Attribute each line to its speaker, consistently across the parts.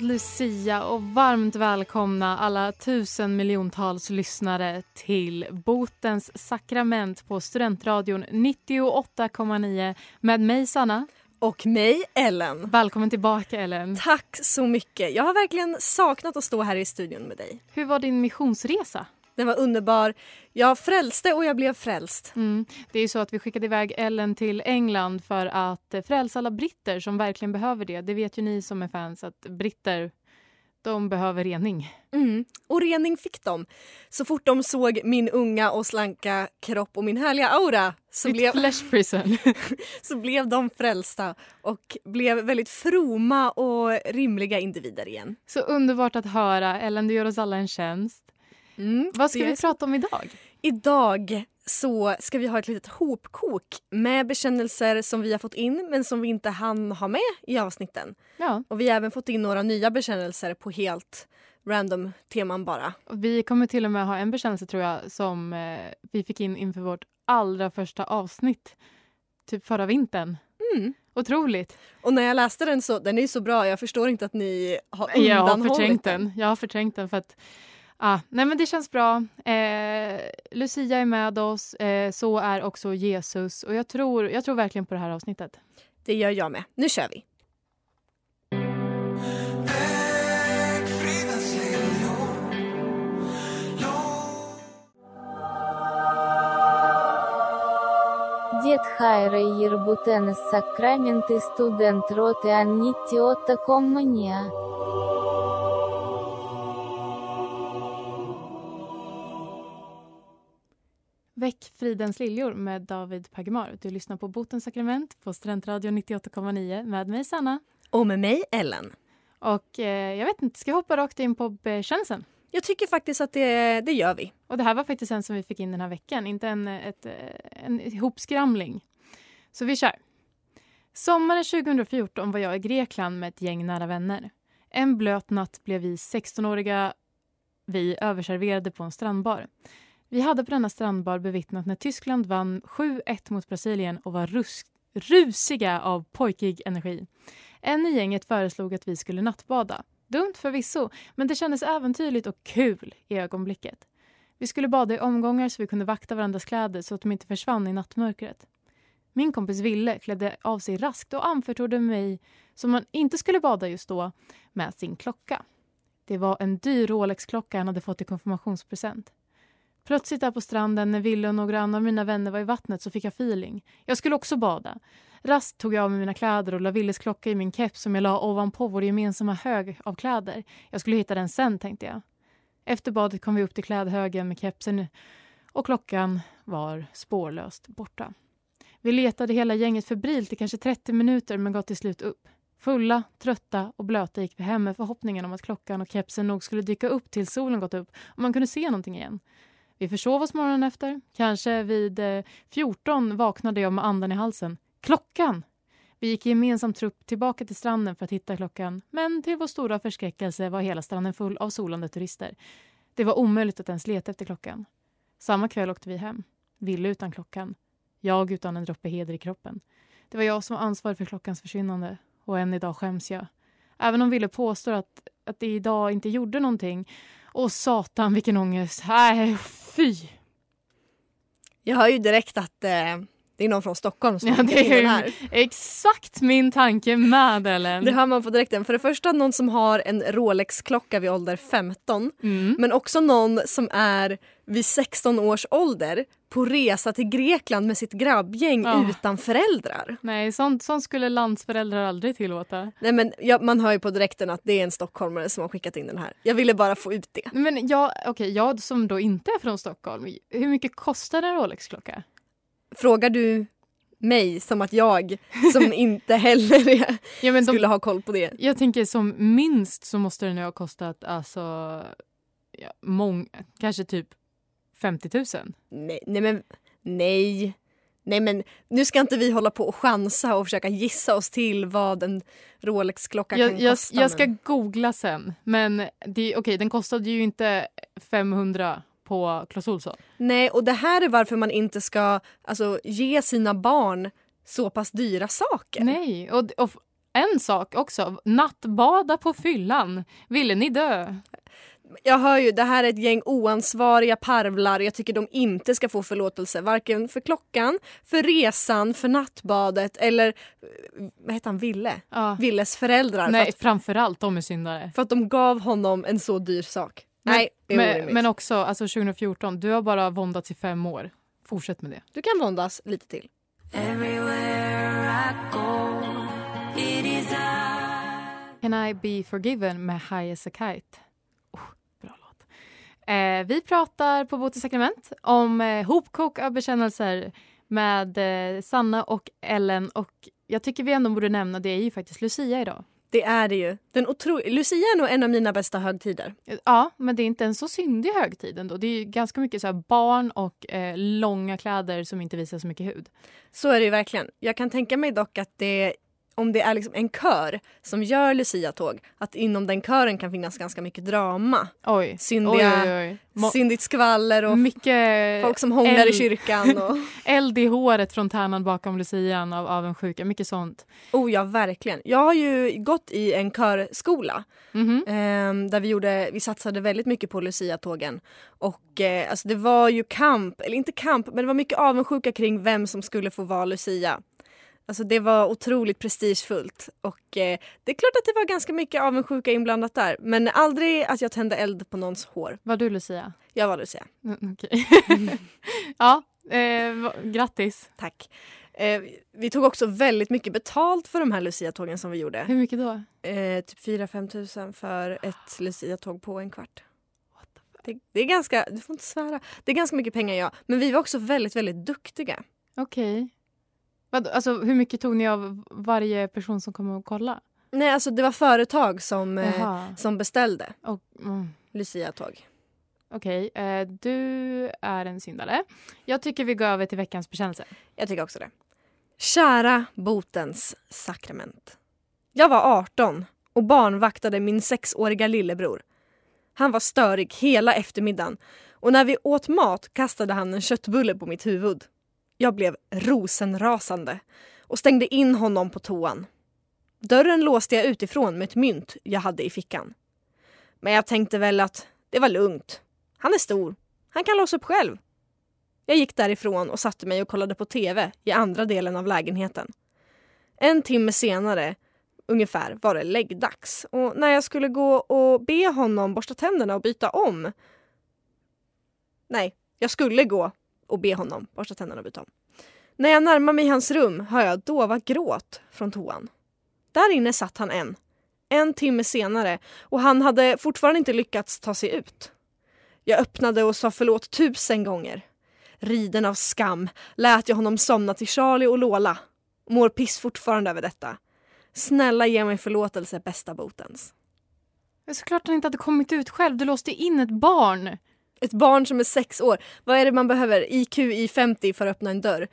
Speaker 1: Glad Lucia och varmt välkomna alla tusen miljontals lyssnare till Botens sakrament på Studentradion 98,9 med mig Sanna.
Speaker 2: Och mig, Ellen.
Speaker 1: Välkommen tillbaka Ellen.
Speaker 2: Tack så mycket. Jag har verkligen saknat att stå här i studion med dig.
Speaker 1: Hur var din missionsresa?
Speaker 2: Den var underbar. Jag frälste och jag blev frälst.
Speaker 1: Mm. Det är så att vi skickade iväg Ellen till England för att frälsa alla britter som verkligen behöver det. Det vet ju ni som är fans att britter, de behöver rening.
Speaker 2: Mm. Och rening fick de. Så fort de såg min unga och slanka kropp och min härliga aura så,
Speaker 1: Ditt
Speaker 2: blev,
Speaker 1: flesh prison.
Speaker 2: så blev de frälsta och blev väldigt froma och rimliga individer igen.
Speaker 1: så underbart att höra. Ellen, du gör oss alla en tjänst.
Speaker 2: Mm.
Speaker 1: Vad ska vi prata om idag?
Speaker 2: Idag så ska vi ha ett litet hopkok med bekännelser som vi har fått in men som vi inte hann ha med i avsnitten.
Speaker 1: Ja,
Speaker 2: Och vi har även fått in några nya bekännelser på helt random teman bara.
Speaker 1: Vi kommer till och med ha en bekännelse tror jag som eh, vi fick in inför vårt allra första avsnitt. Typ förra vintern.
Speaker 2: Mm.
Speaker 1: Otroligt.
Speaker 2: Och när jag läste den så, den är ju så bra, jag förstår inte att ni har
Speaker 1: Jag har
Speaker 2: undanhållit
Speaker 1: förträngt den. Jag har förträngt den för att ah, nej men det känns bra. Eh, Lucia är med oss, eh, så är också Jesus och jag tror, jag tror verkligen på det här avsnittet.
Speaker 2: Det gör jag med. Nu kör vi.
Speaker 3: Дед Хайра Ербутенес Сакраменты студент роты Аннитиота Коммуния.
Speaker 1: Väck fridens liljor med David Pagemar. Du lyssnar på Botens sakrament på Studentradion 98,9 med mig Sanna.
Speaker 2: Och med mig Ellen.
Speaker 1: Och eh, jag vet inte, ska jag hoppa rakt in på bekännelsen?
Speaker 2: Jag tycker faktiskt att det, det gör vi.
Speaker 1: Och det här var faktiskt en som vi fick in den här veckan, inte en, ett, eh, en ihopskramling. Så vi kör. Sommaren 2014 var jag i Grekland med ett gäng nära vänner. En blöt natt blev vi 16-åriga vi överserverade på en strandbar. Vi hade på denna strandbar bevittnat när Tyskland vann 7-1 mot Brasilien och var rusk, rusiga av pojkig energi. En i gänget föreslog att vi skulle nattbada. Dumt förvisso, men det kändes äventyrligt och kul i ögonblicket. Vi skulle bada i omgångar så vi kunde vakta varandras kläder så att de inte försvann i nattmörkret. Min kompis Ville klädde av sig raskt och anförtrodde mig, som man inte skulle bada just då, med sin klocka. Det var en dyr Rolex-klocka han hade fått i konfirmationspresent. Plötsligt där på stranden när Ville och några andra av mina vänner var i vattnet så fick jag feeling. Jag skulle också bada. Rast tog jag av mig mina kläder och la Willes klocka i min keps som jag la ovanpå vår gemensamma hög av kläder. Jag skulle hitta den sen, tänkte jag. Efter badet kom vi upp till klädhögen med kepsen och klockan var spårlöst borta. Vi letade hela gänget febrilt i kanske 30 minuter men gav till slut upp. Fulla, trötta och blöta gick vi hem med förhoppningen om att klockan och kepsen nog skulle dyka upp till solen gått upp och man kunde se någonting igen. Vi försov oss morgonen efter. Kanske vid eh, 14 vaknade jag med andan i halsen. Klockan! Vi gick i gemensam trupp tillbaka till stranden för att hitta klockan men till vår stora förskräckelse var hela stranden full av solande turister. Det var omöjligt att ens leta efter klockan. Samma kväll åkte vi hem. Ville utan klockan. Jag utan en droppe heder i kroppen. Det var jag som var ansvarig för klockans försvinnande och än idag skäms jag. Även om Ville påstår att, att det idag inte gjorde någonting. Och satan vilken ångest. Nej, fy!
Speaker 2: Jag hör ju direkt att eh, det är någon från Stockholm som
Speaker 1: Ja, det är
Speaker 2: här.
Speaker 1: exakt min tanke med Ellen.
Speaker 2: Det hör man på direkten. För det första någon som har en Rolex-klocka vid ålder 15.
Speaker 1: Mm.
Speaker 2: Men också någon som är vid 16 års ålder på resa till Grekland med sitt grabbgäng
Speaker 1: Ja.
Speaker 2: utan föräldrar.
Speaker 1: Nej, sånt, sånt skulle landsföräldrar aldrig tillåta.
Speaker 2: Nej, men ja, man hör ju på direkten att det är en stockholmare som har skickat in den här. Jag ville bara få ut det.
Speaker 1: Men jag, okej, jag som då inte är från Stockholm, hur mycket kostar en Rolex-klocka?
Speaker 2: Frågar du mig som att jag som inte heller är,
Speaker 1: Ja, de,
Speaker 2: skulle ha koll på det.
Speaker 1: jag tänker som minst så måste det nu ha kostat alltså, ja, mång, kanske typ 50 000.
Speaker 2: Nej, nej men nej. Nej men nu ska inte vi hålla på och chansa och försöka gissa oss till vad en Rolex-klocka kan
Speaker 1: Jag,
Speaker 2: kosta.
Speaker 1: jag ska
Speaker 2: men-
Speaker 1: googla sen. Men det, okej, den kostade ju inte 500 på Clas Ohlson.
Speaker 2: Nej och det här är varför man inte ska alltså, ge sina barn så pass dyra saker.
Speaker 1: Nej, och, och en sak också. Nattbada på fyllan. Ville ni dö?
Speaker 2: Jag hör ju, det här är ett gäng oansvariga parvlar. Jag tycker de inte ska få förlåtelse. Varken för klockan, för resan, för nattbadet eller eh, vad heter han, Ville?
Speaker 1: Ja.
Speaker 2: Villes föräldrar.
Speaker 1: Nej,
Speaker 2: För, att,
Speaker 1: framförallt de är syndare.
Speaker 2: för att de gav honom en så dyr sak.
Speaker 1: Men,
Speaker 2: Nej, det är
Speaker 1: men, men också alltså 2014. Du har bara våndats i fem år. Fortsätt med det.
Speaker 2: Du kan våndas lite till.
Speaker 1: Can I be forgiven med High as a kite? Eh, vi pratar på Bot sakrament om eh, hopkok av bekännelser med eh, Sanna och Ellen. Och jag tycker vi ändå borde nämna, det är ju faktiskt Lucia idag.
Speaker 2: Det är det ju. Den otro... Lucia är nog en av mina bästa högtider.
Speaker 1: Ja, men det är inte en så syndig högtid ändå. Det är ju ganska mycket så barn och eh, långa kläder som inte visar så mycket hud.
Speaker 2: Så är det ju verkligen. Jag kan tänka mig dock att det om det är liksom en kör som gör Lucia-tåg, att inom den kören kan finnas ganska mycket drama.
Speaker 1: Oj.
Speaker 2: Syndiga,
Speaker 1: Oj, oj, oj.
Speaker 2: Syndigt skvaller och
Speaker 1: mycket
Speaker 2: folk som hånglar i kyrkan. Och...
Speaker 1: eld i håret från tärnan bakom lucian av avundsjuka. Mycket sånt.
Speaker 2: Oh ja, verkligen. Jag har ju gått i en körskola
Speaker 1: Mhm.
Speaker 2: ehm, där vi, gjorde, vi satsade väldigt mycket på Lucia-tågen. Och eh, alltså det var ju kamp, eller inte kamp, men det var mycket avundsjuka kring vem som skulle få vara Lucia. Alltså det var otroligt prestigefullt och eh, det är klart att det var ganska mycket avundsjuka inblandat där. Men aldrig att jag tände eld på någons hår.
Speaker 1: Var du Lucia?
Speaker 2: Jag var Lucia.
Speaker 1: Mm, Okej. ja, eh, grattis.
Speaker 2: Tack. Eh, vi tog också väldigt mycket betalt för de här Lucia-tågen som vi gjorde.
Speaker 1: Hur mycket då?
Speaker 2: Eh, typ 4-5 tusen för ett Lucia-tåg på en kvart. Det, det är ganska, du får inte svära. Det är ganska mycket pengar ja. Men vi var också väldigt, väldigt duktiga.
Speaker 1: Okej. Vad, alltså, hur mycket tog ni av varje person som kom och kolla?
Speaker 2: Nej, alltså det var företag som, eh, som beställde
Speaker 1: Och, mm.
Speaker 2: Lucia-tåg.
Speaker 1: Okej, eh, du är en syndare. Jag tycker vi går över till veckans bekännelse.
Speaker 2: Jag tycker också det. Kära botens sakrament. Jag var 18 och barnvaktade min sexåriga lillebror. Han var störig hela eftermiddagen och när vi åt mat kastade han en köttbulle på mitt huvud. Jag blev rosenrasande och stängde in honom på toan. Dörren låste jag utifrån med ett mynt jag hade i fickan. Men jag tänkte väl att det var lugnt. Han är stor. Han kan låsa upp själv. Jag gick därifrån och satte mig och kollade på tv i andra delen av lägenheten. En timme senare ungefär var det läggdags och när jag skulle gå och be honom borsta tänderna och byta om. Nej, jag skulle gå och be honom borsta tänderna och byta om. När jag närmar mig hans rum hör jag dova gråt från toan. Där inne satt han än. En timme senare och han hade fortfarande inte lyckats ta sig ut. Jag öppnade och sa förlåt tusen gånger. Riden av skam lät jag honom somna till Charlie och Lola. Mår piss fortfarande över detta. Snälla ge mig förlåtelse bästa botens.
Speaker 1: Det är såklart han inte hade kommit ut själv. Du låste in ett barn.
Speaker 2: Ett barn som är sex år. Vad är det man behöver? IQ i 50 för att öppna en dörr.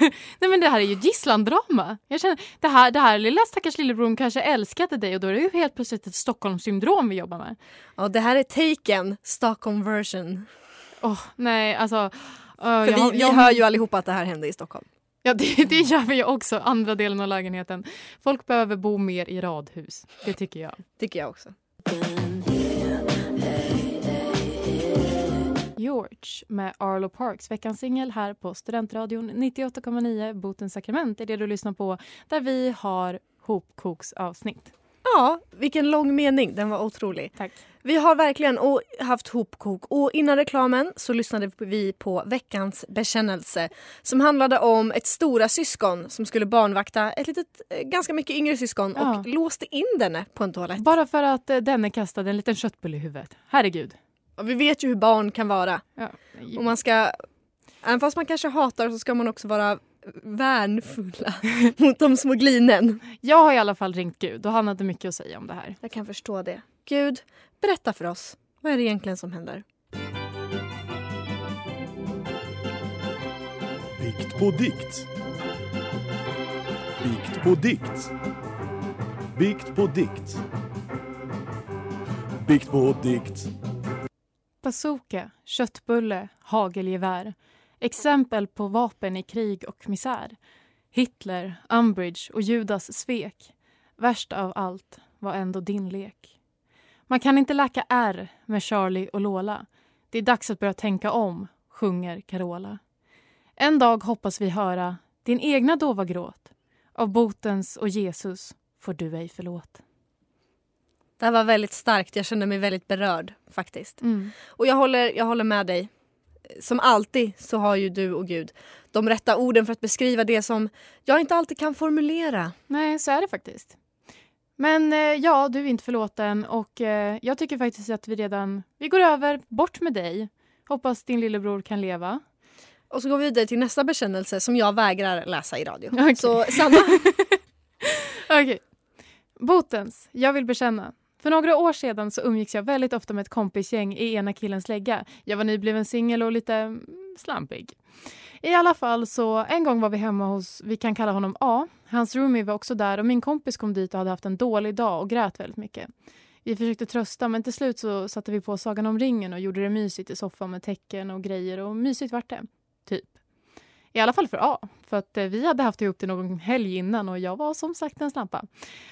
Speaker 1: Nej men det här är ju gisslandrama. Jag känner, det här, det här lilla stackars lillebror kanske älskade dig och då är det ju helt plötsligt ett Stockholmssyndrom vi jobbar med.
Speaker 2: Ja, det här är Taken, Stockholm version.
Speaker 1: Åh, nej alltså. Uh,
Speaker 2: För
Speaker 1: jag,
Speaker 2: vi, vi
Speaker 1: jag,
Speaker 2: hör ju allihopa att det här hände i Stockholm.
Speaker 1: Ja, det, det gör vi också. Andra delen av lägenheten. Folk behöver bo mer i radhus. Det tycker jag.
Speaker 2: Tycker jag också.
Speaker 1: George med Arlo Parks, veckans singel här på Studentradion 98,9 Botens sakrament är det du lyssnar på där vi har hopkoksavsnitt.
Speaker 2: Ja, vilken lång mening. Den var otrolig.
Speaker 1: Tack.
Speaker 2: Vi har verkligen haft hopkok och innan reklamen så lyssnade vi på veckans bekännelse som handlade om ett stora syskon som skulle barnvakta ett litet, eh, ganska mycket yngre syskon
Speaker 1: Ja.
Speaker 2: och låste in denne på en toalett.
Speaker 1: Bara för att eh, denne kastade en liten köttbulle i huvudet. Herregud.
Speaker 2: Och vi vet ju hur barn kan vara.
Speaker 1: Ja.
Speaker 2: Och man ska, även fast man kanske hatar så ska man också vara värnfulla mot de små glinen.
Speaker 1: Jag har i alla fall ringt Gud och han hade mycket att säga om det här.
Speaker 2: Jag kan förstå det. Gud, berätta för oss. Vad är det egentligen som händer?
Speaker 4: Bikt på dikt. Bikt på dikt. Bikt på dikt. Bikt på dikt.
Speaker 1: Bazooka, köttbulle, hagelgevär. Exempel på vapen i krig och misär. Hitler, Umbridge och Judas svek. Värst av allt var ändå din lek. Man kan inte läka R med Charlie och Lola. Det är dags att börja tänka om, sjunger Carola. En dag hoppas vi höra din egna dova gråt. Av botens och Jesus får du ej förlåt.
Speaker 2: Det här var väldigt starkt. Jag kände mig väldigt berörd faktiskt.
Speaker 1: Mm.
Speaker 2: Och jag håller, jag håller med dig. Som alltid så har ju du och Gud de rätta orden för att beskriva det som jag inte alltid kan formulera.
Speaker 1: Nej, så är det faktiskt. Men eh, ja, du är inte förlåten och eh, jag tycker faktiskt att vi redan, vi går över, bort med dig. Hoppas din lillebror kan leva.
Speaker 2: Och så går vi vidare till nästa bekännelse som jag vägrar läsa i radio.
Speaker 1: Okej.
Speaker 2: Så Sanna,
Speaker 1: Okej. Botens, jag vill bekänna. För några år sedan så umgicks jag väldigt ofta med ett kompisgäng i ena killens lägga. Jag var nybliven singel och lite mm, slampig. I alla fall så en gång var vi hemma hos, vi kan kalla honom A. Hans roomie var också där och min kompis kom dit och hade haft en dålig dag och grät väldigt mycket. Vi försökte trösta men till slut så satte vi på Sagan om ringen och gjorde det mysigt i soffan med tecken och grejer och mysigt vart det. I alla fall för A, för att eh, vi hade haft ihop det någon helg innan och jag var som sagt en snappa.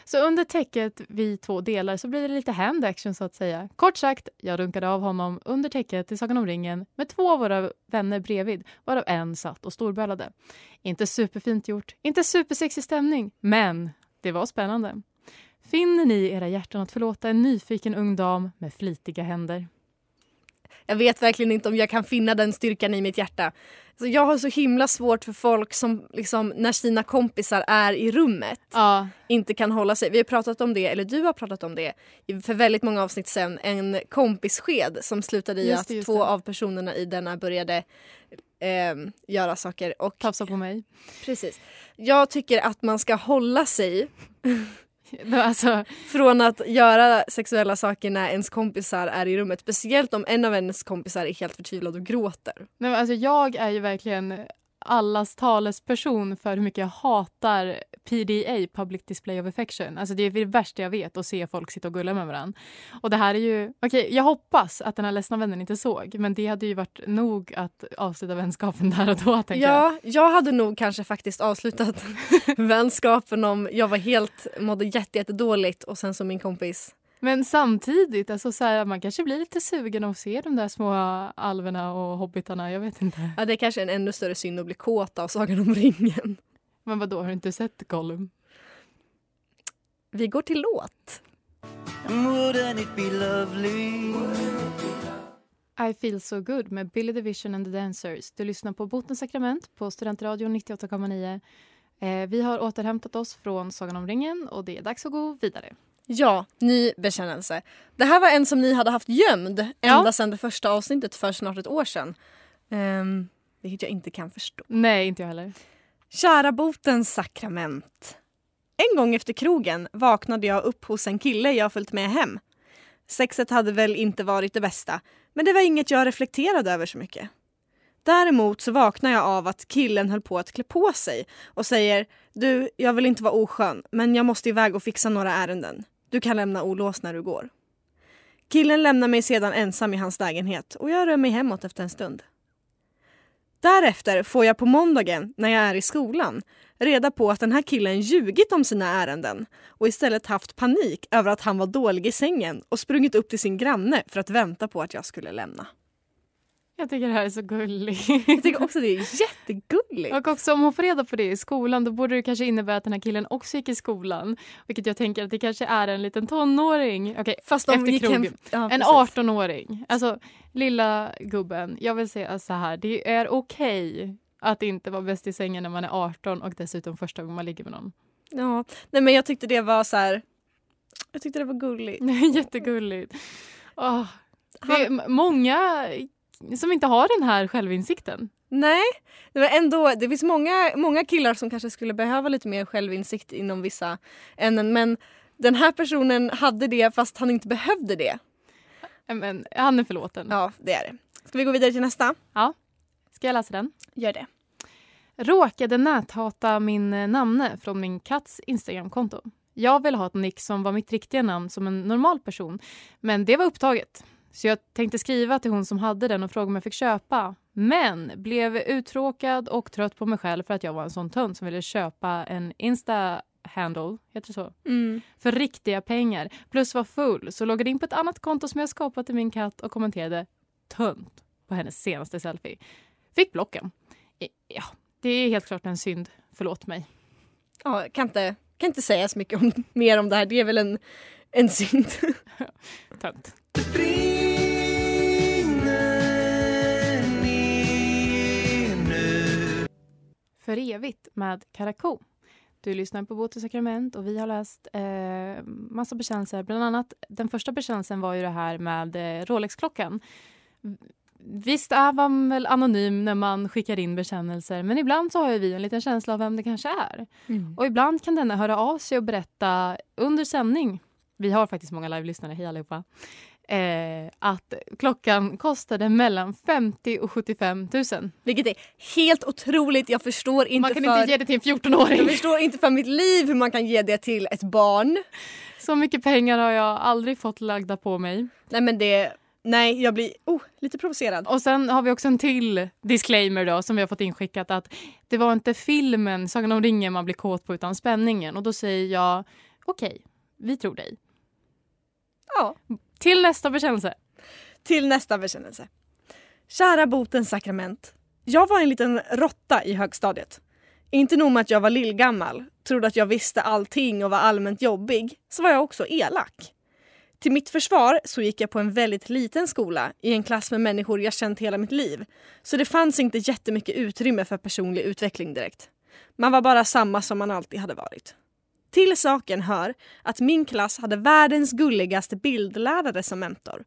Speaker 1: Så under täcket vi två delar så blir det lite hand action så att säga. Kort sagt, jag runkade av honom under täcket i Sagan om ringen med två av våra vänner bredvid, varav en satt och storbölade. Inte superfint gjort, inte supersexig stämning, men det var spännande. Finner ni i era hjärtan att förlåta en nyfiken ung dam med flitiga händer?
Speaker 2: Jag vet verkligen inte om jag kan finna den styrkan i mitt hjärta. Så jag har så himla svårt för folk som liksom, när sina kompisar är i rummet
Speaker 1: Ja,
Speaker 2: inte kan hålla sig. Vi har pratat om det, eller du har pratat om det för väldigt många avsnitt sen. En kompissked som slutade i att
Speaker 1: det,
Speaker 2: två
Speaker 1: det.
Speaker 2: av personerna i denna började ehm, göra saker. Och
Speaker 1: tafsa på mig.
Speaker 2: precis. Jag tycker att man ska hålla sig
Speaker 1: Alltså,
Speaker 2: från att göra sexuella saker när ens kompisar är i rummet. Speciellt om en av ens kompisar är helt förtvivlad och gråter.
Speaker 1: nej, men alltså jag är ju verkligen allas talesperson för hur mycket jag hatar PDA, Public Display of Affection. Alltså det är det värsta jag vet att se folk sitta och gulla med varandra. Och det här är ju, okej jag hoppas att den här ledsna vännen inte såg men det hade ju varit nog att avsluta vänskapen där och då tänker jag.
Speaker 2: Ja, jag hade nog kanske faktiskt avslutat vänskapen om jag var helt, mådde jätte, jätte och sen som min kompis.
Speaker 1: Men samtidigt, alltså så här, man kanske blir lite sugen att se de där små alverna och hobbitarna, jag vet inte.
Speaker 2: Ja, det är kanske en ännu större synd att bli kåt av Sagan om ringen.
Speaker 1: Men vad då har du inte sett Gollum?
Speaker 2: Vi går till låt.
Speaker 1: I feel so good med Billy the Vision and the Dancers. Du lyssnar på Botens sakrament på Studentradion 98,9. Eh, vi har återhämtat oss från Sagan om ringen och det är dags att gå vidare.
Speaker 2: Ja, ny bekännelse. Det här var en som ni hade haft gömd
Speaker 1: Ja.
Speaker 2: ända sedan det första avsnittet för snart ett år sedan. Um, vilket jag inte kan förstå.
Speaker 1: Nej, inte jag heller.
Speaker 2: Kära botens sakrament. En gång efter krogen vaknade jag upp hos en kille jag följt med hem. Sexet hade väl inte varit det bästa, men det var inget jag reflekterade över så mycket. Däremot så vaknar jag av att killen höll på att klä på sig och säger Du, jag vill inte vara oskön, men jag måste iväg och fixa några ärenden. Du kan lämna olåst när du går. Killen lämnar mig sedan ensam i hans lägenhet och jag rör mig hemåt efter en stund. Därefter får jag på måndagen, när jag är i skolan, reda på att den här killen ljugit om sina ärenden och istället haft panik över att han var dålig i sängen och sprungit upp till sin granne för att vänta på att jag skulle lämna.
Speaker 1: Jag tycker det här är så gulligt.
Speaker 2: Jag tycker också det är jättegulligt.
Speaker 1: Och också om hon får reda på det i skolan då borde det kanske innebära att den här killen också gick i skolan. Vilket jag tänker att det kanske är en liten tonåring. Okej,
Speaker 2: Fast de
Speaker 1: efter
Speaker 2: gick hem... Ja,
Speaker 1: En
Speaker 2: precis.
Speaker 1: 18-åring. Alltså, lilla gubben. Jag vill säga så här. Det är okej att inte vara bäst i sängen när man är 18 och dessutom första gången man ligger med någon.
Speaker 2: Ja, nej men jag tyckte det var så här. Jag tyckte det var gulligt.
Speaker 1: Jättegulligt. Åh, det är
Speaker 2: Han,
Speaker 1: många som inte har den här självinsikten.
Speaker 2: Nej, det var ändå, det finns många, många killar som kanske skulle behöva lite mer självinsikt inom vissa ämnen men den här personen hade det fast han inte behövde det.
Speaker 1: Men, han är förlåten.
Speaker 2: Ja, det är det. Ska vi gå vidare till nästa?
Speaker 1: Ska jag läsa den?
Speaker 2: Gör det.
Speaker 1: Råkade näthata min eh, namne från min katts Instagramkonto. Jag ville ha ett nick som var mitt riktiga namn som en normal person, men det var upptaget. Så jag tänkte skriva till hon som hade den och fråga om jag fick köpa. Men blev uttråkad och trött på mig själv för att jag var en sån tönt som ville köpa en Insta-handle, heter det så?
Speaker 2: Mm.
Speaker 1: För riktiga pengar. Plus var full, så loggade in på ett annat konto som jag skapat till min katt och kommenterade tönt på hennes senaste selfie. Fick blocken. Ja, det är helt klart en synd. Förlåt mig.
Speaker 2: Ja, kan inte, kan inte säga så mycket om, mer om det här. Det är väl en, en synd.
Speaker 1: Tönt. För evigt med Karakou. Du lyssnar på Bote sakrament och vi har läst eh, massa bekännelser. Bland annat den första bekännelsen var ju det här med eh, Rolex-klockan. Visst är man väl anonym när man skickar in bekännelser men ibland så har vi en liten känsla av vem det kanske är. Och ibland kan denna höra av sig och berätta under sändning, vi har faktiskt många live-lyssnare, hej allihopa, eh, att klockan kostade mellan 50 och 75 000.
Speaker 2: Vilket är helt otroligt. Jag förstår inte
Speaker 1: Man kan
Speaker 2: för...
Speaker 1: inte ge det till en 14-åring.
Speaker 2: Jag förstår inte för mitt liv hur man kan ge det till ett barn.
Speaker 1: Så mycket pengar har jag aldrig fått lagda på mig.
Speaker 2: Nej men det... Nej, jag blir oh, lite provocerad.
Speaker 1: Och sen har vi också en till disclaimer då som vi har fått inskickat att det var inte filmen Sagan om ringen man blir kåt på utan spänningen. Och då säger jag okej, vi tror dig.
Speaker 2: Ja.
Speaker 1: Till nästa bekännelse.
Speaker 2: Till nästa bekännelse. Kära botens sakrament. Jag var en liten råtta i högstadiet. Inte nog med att jag var lillgammal, trodde att jag visste allting och var allmänt jobbig, så var jag också elak. Till mitt försvar så gick jag på en väldigt liten skola i en klass med människor jag känt hela mitt liv. Så det fanns inte jättemycket utrymme för personlig utveckling direkt. Man var bara samma som man alltid hade varit. Till saken hör att min klass hade världens gulligaste bildlärare som mentor.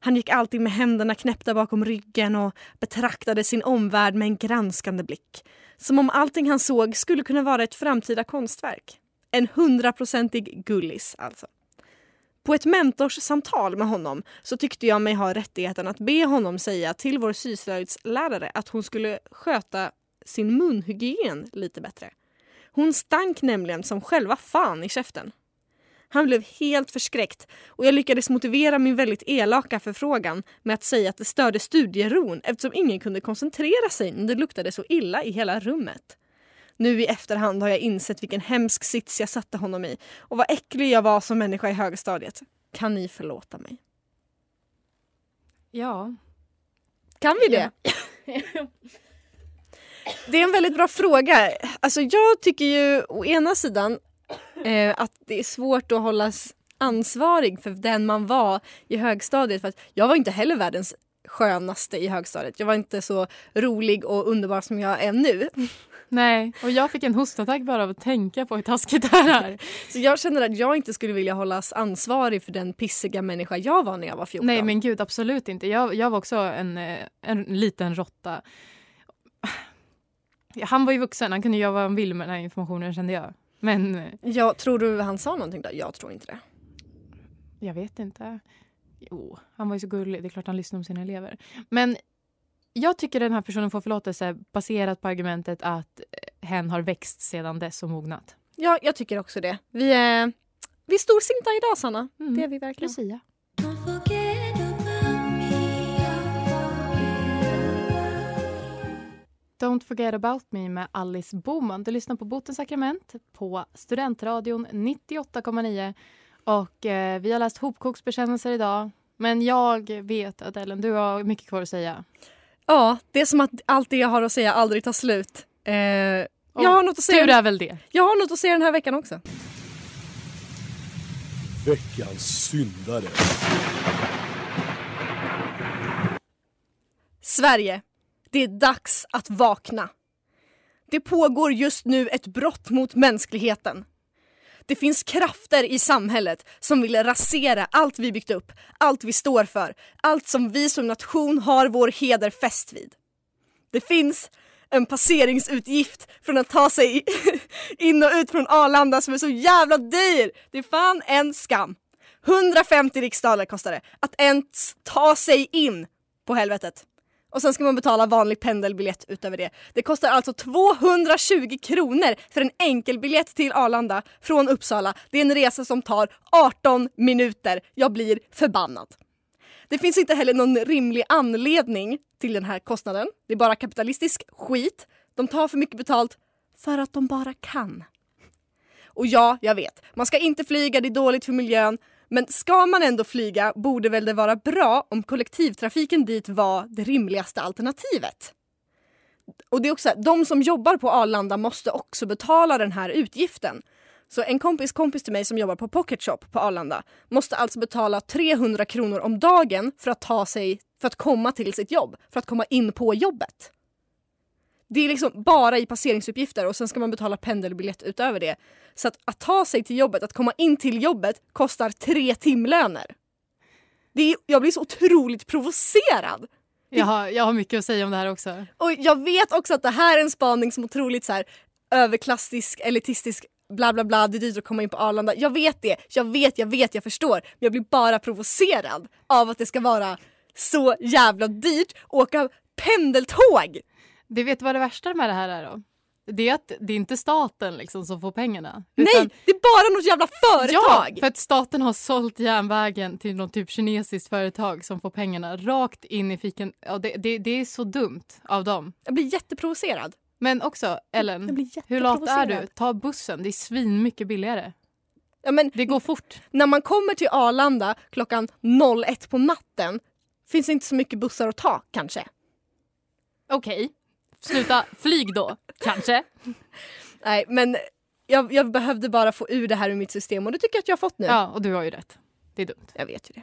Speaker 2: Han gick alltid med händerna knäppta bakom ryggen och betraktade sin omvärld med en granskande blick. Som om allting han såg skulle kunna vara ett framtida konstverk. En hundraprocentig gullis alltså. På ett mentorssamtal med honom så tyckte jag mig ha rättigheten att be honom säga till vår syslöjdslärare att hon skulle sköta sin munhygien lite bättre. Hon stank nämligen som själva fan i käften. Han blev helt förskräckt och jag lyckades motivera min väldigt elaka förfrågan med att säga att det störde studieron eftersom ingen kunde koncentrera sig när det luktade så illa i hela rummet. Nu i efterhand har jag insett vilken hemsk sits jag satte honom i och vad äcklig jag var som människa i högstadiet. Kan ni förlåta mig?
Speaker 1: Ja.
Speaker 2: Kan vi det? Det är en väldigt bra fråga. Alltså jag tycker ju å ena sidan eh, att det är svårt att hållas ansvarig för den man var i högstadiet. För att jag var inte heller världens skönaste i högstadiet. Jag var inte så rolig och underbar som jag är nu.
Speaker 1: Nej, och jag fick en hostattack bara av att tänka på hur taskigt det här är.
Speaker 2: Så jag känner att jag inte skulle vilja hållas ansvarig för den pissiga människa jag var när jag var 14.
Speaker 1: Nej men gud absolut inte. Jag, jag var också en, eh, en liten råtta. Han var ju vuxen, han kunde göra vad han ville med den här informationen kände jag. Men eh,
Speaker 2: Jag, tror du han sa någonting då? Jag tror inte det.
Speaker 1: jag vet inte. Jo, han var ju så gullig. Det är klart han lyssnar om sina elever. Men jag tycker den här personen får förlåtelse baserat på argumentet att eh, hen har växt sedan dess och mognat.
Speaker 2: Ja, jag tycker också det. Vi är, vi är storsinta idag Sanna.
Speaker 1: Mm.
Speaker 2: Det är vi verkligen.
Speaker 1: Lucia. Don't forget about me med Alice Boman. Du lyssnar på Botens sakrament på Studentradion 98,9. Och eh, vi har läst hopkoksbekännelser idag. Men jag vet att Ellen, du har mycket kvar att säga.
Speaker 2: Ja, det är som att allt det jag har att säga aldrig tar slut. Eh, jag, har något att säga,
Speaker 1: Tur är väl det.
Speaker 2: jag har något att säga den här veckan också.
Speaker 4: Veckans syndare.
Speaker 2: Sverige, det är dags att vakna. Det pågår just nu ett brott mot mänskligheten. Det finns krafter i samhället som vill rasera allt vi byggt upp, allt vi står för, allt som vi som nation har vår heder fäst vid. Det finns en passeringsutgift från att ta sig in och ut från Arlanda som är så jävla dyr! Det är fan en skam. 150 riksdaler kostar det att ens ta sig in på helvetet. Och sen ska man betala vanlig pendelbiljett utöver det. Det kostar alltså 220 kronor för en enkelbiljett till Arlanda från Uppsala. Det är en resa som tar 18 minuter. Jag blir förbannad. Det finns inte heller någon rimlig anledning till den här kostnaden. Det är bara kapitalistisk skit. De tar för mycket betalt för att de bara kan. Och ja, jag vet, man ska inte flyga, det är dåligt för miljön. Men ska man ändå flyga borde väl det vara bra om kollektivtrafiken dit var det rimligaste alternativet. Och det är också de som jobbar på Arlanda måste också betala den här utgiften. Så en kompis kompis till mig som jobbar på Pocket Shop på Arlanda måste alltså betala 300 kronor om dagen för att ta sig, för att komma till sitt jobb, för att komma in på jobbet. Det är liksom bara i passeringsuppgifter och sen ska man betala pendelbiljett utöver det. Så att, att ta sig till jobbet, att komma in till jobbet kostar tre timlöner. Det är, jag blir så otroligt provocerad.
Speaker 1: Jag har, jag har mycket att säga om det här också.
Speaker 2: Och jag vet också att det här är en spaning som otroligt så här, överklassistisk, elitistisk, bla bla bla, det är dyrt att komma in på Arlanda. Jag vet det, jag vet, jag vet, jag förstår. Men jag blir bara provocerad av att det ska vara så jävla dyrt att åka pendeltåg.
Speaker 1: Du vet vad det värsta med det här är då? Det är att det är inte staten liksom som får pengarna.
Speaker 2: Nej, det är bara något jävla företag!
Speaker 1: Ja, för att staten har sålt järnvägen till något typ kinesiskt företag som får pengarna rakt in i fiken. Ja, det, det, det är så dumt av dem.
Speaker 2: Jag blir jätteprovocerad.
Speaker 1: Men också, Ellen, hur lat är du? Ta bussen, det är svin mycket billigare.
Speaker 2: Ja, men
Speaker 1: Det går fort.
Speaker 2: när man kommer till Arlanda klockan 01 på natten finns det inte så mycket bussar att ta kanske.
Speaker 1: Okej, sluta flyg då, kanske.
Speaker 2: Nej, men jag, jag behövde bara få ur det här ur mitt system och det tycker jag att jag har fått nu.
Speaker 1: Ja, och du har ju rätt. Det är dumt.
Speaker 2: Jag vet ju det.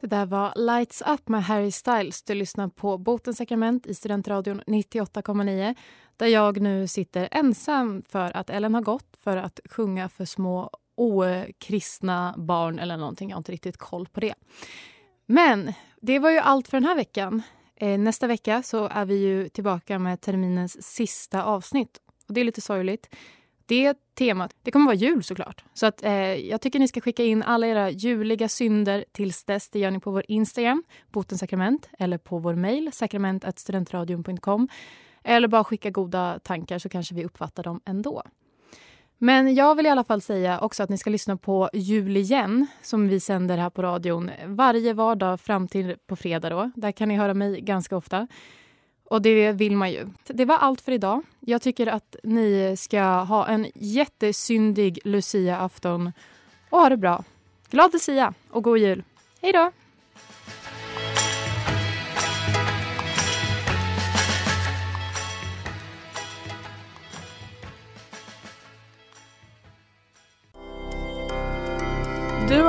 Speaker 1: Det där var Lights Up med Harry Styles. Du lyssnar på Botens sakrament i Studentradion 98,9 där jag nu sitter ensam för att Ellen har gått för att sjunga för små okristna barn eller någonting. Jag har inte riktigt koll på det. Men det var ju allt för den här veckan. Eh, nästa vecka så är vi ju tillbaka med terminens sista avsnitt. Och Det är lite sorgligt. Det temat, det kommer vara jul såklart. Så att, eh, jag tycker ni ska skicka in alla era juliga synder tills dess. Det gör ni på vår Instagram, Botensakrament, eller på vår mejl, sakrament.studentradion.com. Eller bara skicka goda tankar så kanske vi uppfattar dem ändå. Men jag vill i alla fall säga också att ni ska lyssna på Jul igen som vi sänder här på radion varje vardag fram till på fredag. Då. Där kan ni höra mig ganska ofta. Och det vill man ju. Det var allt för idag. Jag tycker att ni ska ha en jättesyndig Lucia-afton och ha det bra. Glad Lucia och god jul. Hej då!